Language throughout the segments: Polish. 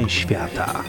Kuchnie świata.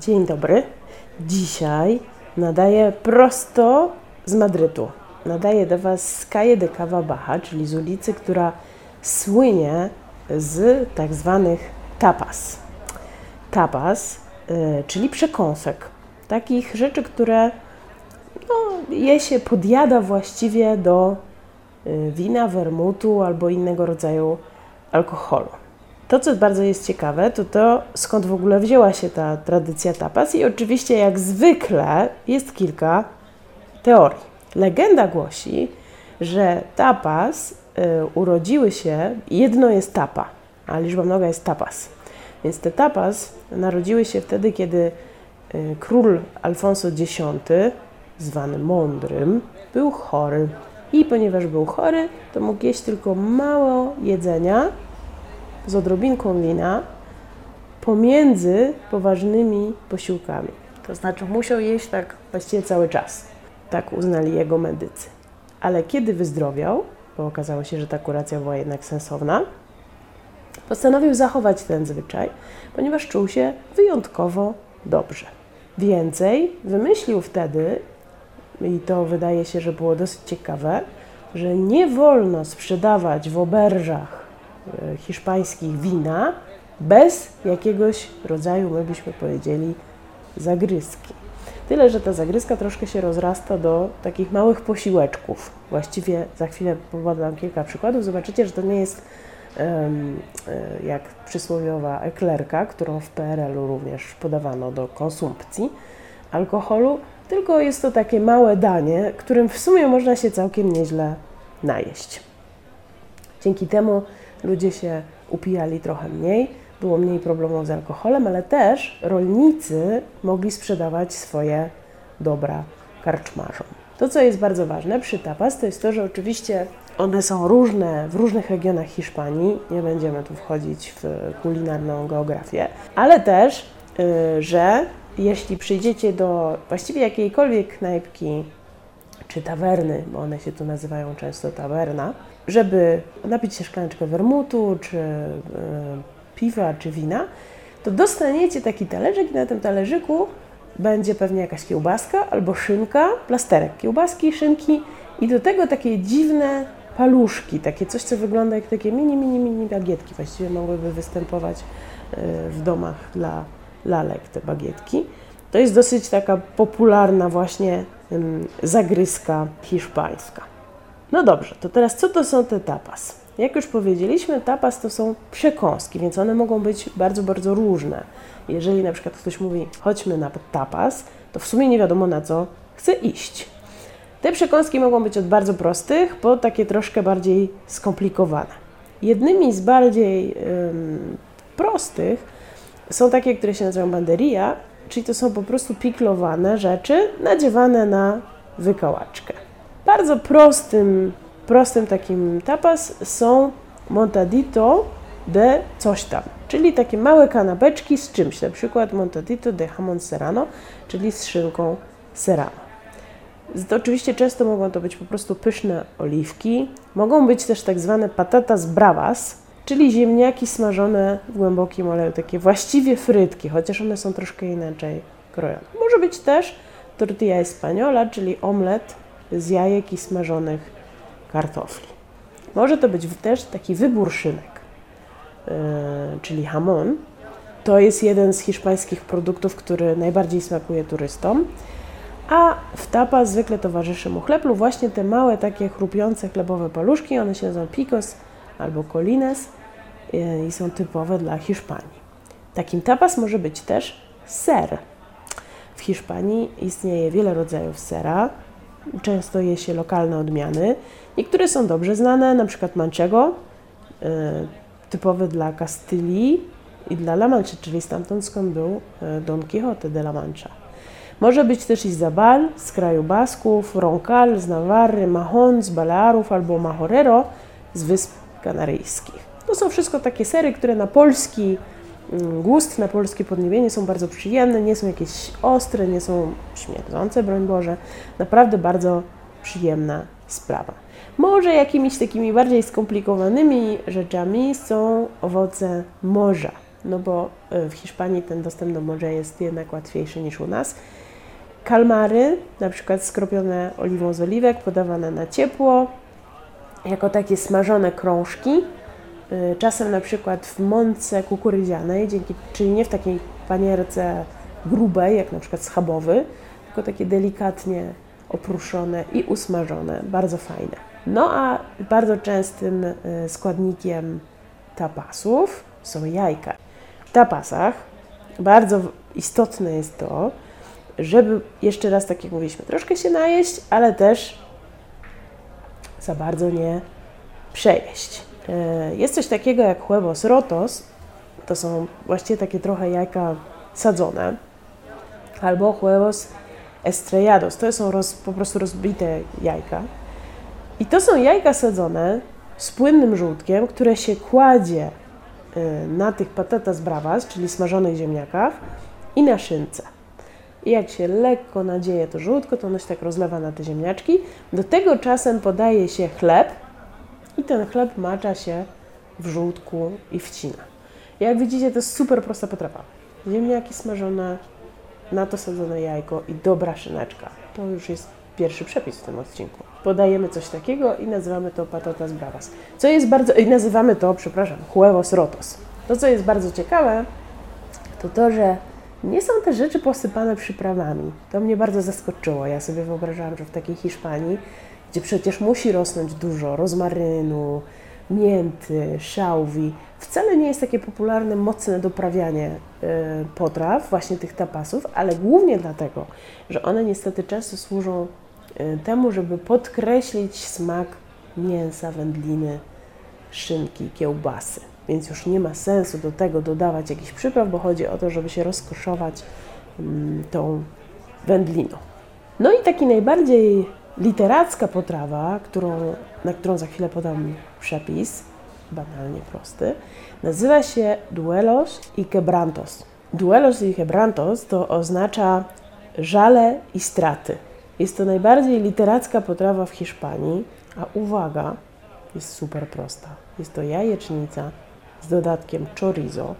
Dzień dobry. Dzisiaj nadaję prosto z Madrytu. Nadaję do Was z Calle de Cava Baja, czyli z ulicy, która słynie z tak zwanych tapas. Tapas, y, czyli przekąsek. Takich rzeczy, które je się, podjada właściwie do y, wina, wermutu albo innego rodzaju alkoholu. To, co bardzo jest ciekawe, to to, skąd w ogóle wzięła się ta tradycja tapas i oczywiście, jak zwykle, jest kilka teorii. Legenda głosi, że tapas y, urodziły się, jedno jest tapa, a liczba mnoga jest tapas. Więc te tapas narodziły się wtedy, kiedy y, król Alfonso X, zwany Mądrym, był chory. I ponieważ był chory, to mógł jeść tylko mało jedzenia z odrobinką wina pomiędzy poważnymi posiłkami. To znaczy musiał jeść tak właściwie cały czas. Tak uznali jego medycy. Ale kiedy wyzdrowiał, bo okazało się, że ta kuracja była jednak sensowna, postanowił zachować ten zwyczaj, ponieważ czuł się wyjątkowo dobrze. Więcej wymyślił wtedy, i to wydaje się, że było dosyć ciekawe, że nie wolno sprzedawać w oberżach e, hiszpańskich wina bez jakiegoś rodzaju, my byśmy powiedzieli, zagryzki. Tyle, że ta zagryzka troszkę się rozrasta do takich małych posiłeczków. Właściwie za chwilę podam kilka przykładów. Zobaczycie, że to nie jest um, jak przysłowiowa eklerka, którą w PRL-u również podawano do konsumpcji alkoholu, tylko jest to takie małe danie, którym w sumie można się całkiem nieźle najeść. Dzięki temu ludzie się upijali trochę mniej, było mniej problemów z alkoholem, ale też rolnicy mogli sprzedawać swoje dobra karczmarzom. To, co jest bardzo ważne przy tapas, to jest to, że oczywiście one są różne w różnych regionach Hiszpanii, nie będziemy tu wchodzić w kulinarną geografię, ale też, yy, że jeśli przyjdziecie do właściwie jakiejkolwiek knajpki czy tawerny, bo one się tu nazywają często tawerna, żeby napić się szklaneczkę wermutu, czy y, piwa, czy wina, to dostaniecie taki talerzyk i na tym talerzyku będzie pewnie jakaś kiełbaska albo szynka, plasterek kiełbaski, szynki i do tego takie dziwne paluszki, takie coś, co wygląda jak takie mini, mini, mini bagietki. Właściwie mogłyby występować y, w domach dla lalek, te bagietki. To jest dosyć taka popularna właśnie zagryzka hiszpańska. No dobrze, to teraz co to są te tapas? Jak już powiedzieliśmy, tapas to są przekąski, więc one mogą być bardzo, bardzo różne. Jeżeli na przykład ktoś mówi, chodźmy na tapas, to w sumie nie wiadomo na co chce iść. Te przekąski mogą być od bardzo prostych po takie troszkę bardziej skomplikowane. Jednymi z bardziej ym, prostych są takie, które się nazywają banderia, czyli to są po prostu piklowane rzeczy nadziewane na wykałaczkę. Bardzo prostym, prostym takim tapas są montadito de coś tam, czyli takie małe kanapeczki z czymś, na przykład montadito de jamon serrano, czyli z szynką serrano. To oczywiście często mogą to być po prostu pyszne oliwki, mogą być też tak zwane patatas bravas, czyli ziemniaki smażone w głębokim oleju, takie właściwie frytki, chociaż one są troszkę inaczej krojone. Może być też tortilla española, czyli omlet z jajek i smażonych kartofli. Może to być też taki wybór szynek, yy, czyli hamon. To jest jeden z hiszpańskich produktów, który najbardziej smakuje turystom. A w tapa zwykle towarzyszy mu chleb lub właśnie te małe, takie chrupiące chlebowe paluszki. One się nazywają picos albo colines i są typowe dla Hiszpanii. Takim tapas może być też ser. W Hiszpanii istnieje wiele rodzajów sera. Często je się lokalne odmiany. Niektóre są dobrze znane, na przykład manchego, y, typowy dla Kastylii i dla La Mancha, czyli stamtąd skąd był y, Don Quixote de la Mancha. Może być też Izabal z kraju Basków, Roncal z Nawarry, Mahon z Balearów albo Mahorero z Wysp Kanaryjskich. To są wszystko takie sery, które na polski mm, gust na polskie podniebienie są bardzo przyjemne, nie są jakieś ostre, nie są śmierdzące, broń Boże. Naprawdę bardzo przyjemna sprawa. Może jakimiś takimi bardziej skomplikowanymi rzeczami są owoce morza, no bo e, w Hiszpanii ten dostęp do morza jest jednak łatwiejszy niż u nas. Kalmary, na przykład skropione oliwą z oliwek, podawane na ciepło, jako takie smażone krążki, y, czasem na przykład w mące kukurydzianej, dzięki, czyli nie w takiej panierce grubej, jak na przykład schabowy, tylko takie delikatnie opruszone i usmażone, bardzo fajne. No a bardzo częstym y, składnikiem tapasów są jajka. W tapasach bardzo istotne jest to, żeby jeszcze raz, tak jak mówiliśmy, troszkę się najeść, ale też za bardzo nie przejeść. E, jest coś takiego jak huevos rotos, to są właściwie takie trochę jajka sadzone, albo huevos estrellados, to są roz, po prostu rozbite jajka. I to są jajka sadzone z płynnym żółtkiem, które się kładzie e, na tych patatas bravas, czyli smażonych ziemniakach i na szynce. I jak się lekko nadzieje to żółtko, to ono się tak rozlewa na te ziemniaczki. Do tego czasem podaje się chleb i ten chleb macza się w żółtku i wcina. Jak widzicie, to jest super prosta potrawa. Ziemniaki smażone, na to sadzone jajko i dobra szyneczka. To już jest pierwszy przepis w tym odcinku. Podajemy coś takiego i nazywamy to patatas bravas. Co jest bardzo... i nazywamy to, przepraszam, huevos rotos. To, co jest bardzo ciekawe, to to, że nie są te rzeczy posypane przyprawami. To mnie bardzo zaskoczyło. Ja sobie wyobrażałam, że w takiej Hiszpanii, gdzie przecież musi rosnąć dużo rozmarynu, mięty, szałwi, wcale nie jest takie popularne, mocne doprawianie y, potraw, właśnie tych tapasów, ale głównie dlatego, że one niestety często służą y, temu, żeby podkreślić smak mięsa, wędliny, szynki, kiełbasy więc już nie ma sensu do tego dodawać jakichś przypraw, bo chodzi o to, żeby się rozkoszować mm, tą wędliną. No i taki najbardziej literacka potrawa, którą, na którą za chwilę podam przepis, banalnie prosty, nazywa się duelos i quebrantos. Duelos i quebrantos to oznacza żale i straty. Jest to najbardziej literacka potrawa w Hiszpanii, a uwaga, jest super prosta. Jest to jajecznica z dodatkiem chorizo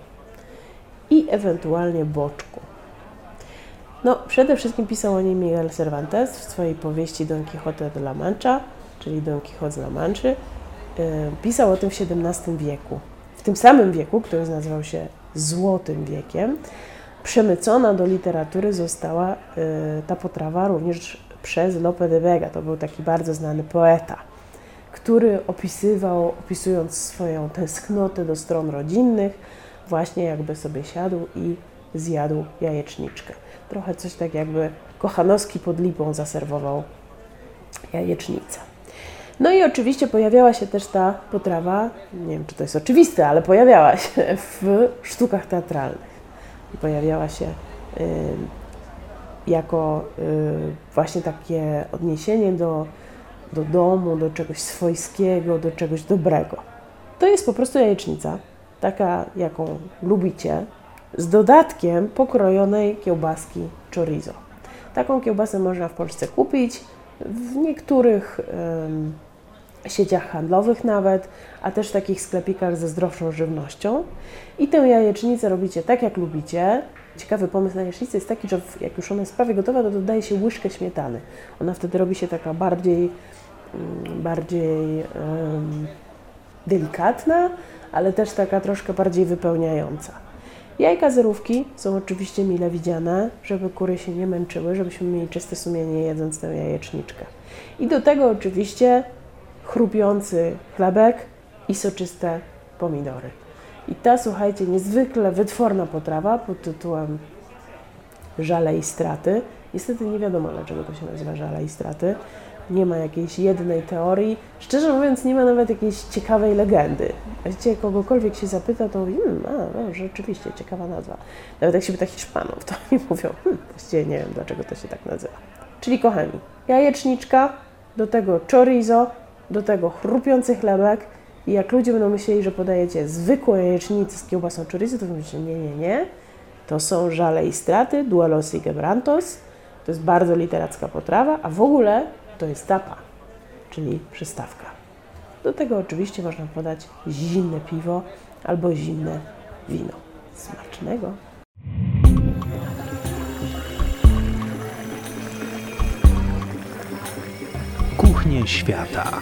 i ewentualnie boczku. No, przede wszystkim pisał o niej Miguel Cervantes w swojej powieści Don Quixote de la Mancha, czyli Don Quixote z La Mancha. Pisał o tym w XVII wieku. W tym samym wieku, który nazywał się Złotym wiekiem, przemycona do literatury została y, ta potrawa również przez Lope de Vega. To był taki bardzo znany poeta który opisywał, opisując swoją tęsknotę do stron rodzinnych, właśnie jakby sobie siadł i zjadł jajeczniczkę. Trochę coś tak jakby Kochanowski pod lipą zaserwował jajecznicę. No i oczywiście pojawiała się też ta potrawa, nie wiem czy to jest oczywiste, ale pojawiała się w sztukach teatralnych. Pojawiała się y, jako y, właśnie takie odniesienie do do domu, do czegoś swojskiego, do czegoś dobrego. To jest po prostu jajecznica, taka jaką lubicie, z dodatkiem pokrojonej kiełbaski chorizo. Taką kiełbasę można w Polsce kupić, w niektórych sieciach handlowych nawet, a też w takich sklepikach ze zdrowszą żywnością. I tę jajecznicę robicie tak, jak lubicie. Ciekawy pomysł na jajecznicę jest taki, że jak już ona jest prawie gotowa, to dodaje się łyżkę śmietany. Ona wtedy robi się taka bardziej Mm, bardziej um, delikatna, ale też taka troszkę bardziej wypełniająca. Jajka zerówki są oczywiście mile widziane, żeby kury się nie męczyły, żebyśmy mieli czyste sumienie jedząc tę jajeczniczkę. I do tego oczywiście chrupiący chlebek i soczyste pomidory. I ta, słuchajcie, niezwykle wytworna potrawa pod tytułem żale i straty. Niestety nie wiadomo, dlaczego to się nazywa żale i straty nie ma jakiejś jednej teorii. Szczerze mówiąc, nie ma nawet jakiejś ciekawej legendy. Właściwie kogokolwiek się zapyta, to mówi, hmm, a, no, rzeczywiście, ciekawa nazwa. Nawet jak się pyta Hiszpanów, to oni mówią, hmm, właściwie nie wiem, dlaczego to się tak nazywa. Czyli kochani, jajeczniczka, do tego chorizo, do tego chrupiący chlebek I jak ludzie będą myśleli, że podajecie zwykłą jajecznicę z kiełbasą chorizo, to mówicie, nie, nie, nie. To są żale i straty, duelos i quebrantos. To jest bardzo literacka potrawa, a w ogóle to jest tapa, czyli przystawka. Do tego oczywiście można podać zimne piwo albo zimne wino. Smacznego! Kuchnie świata.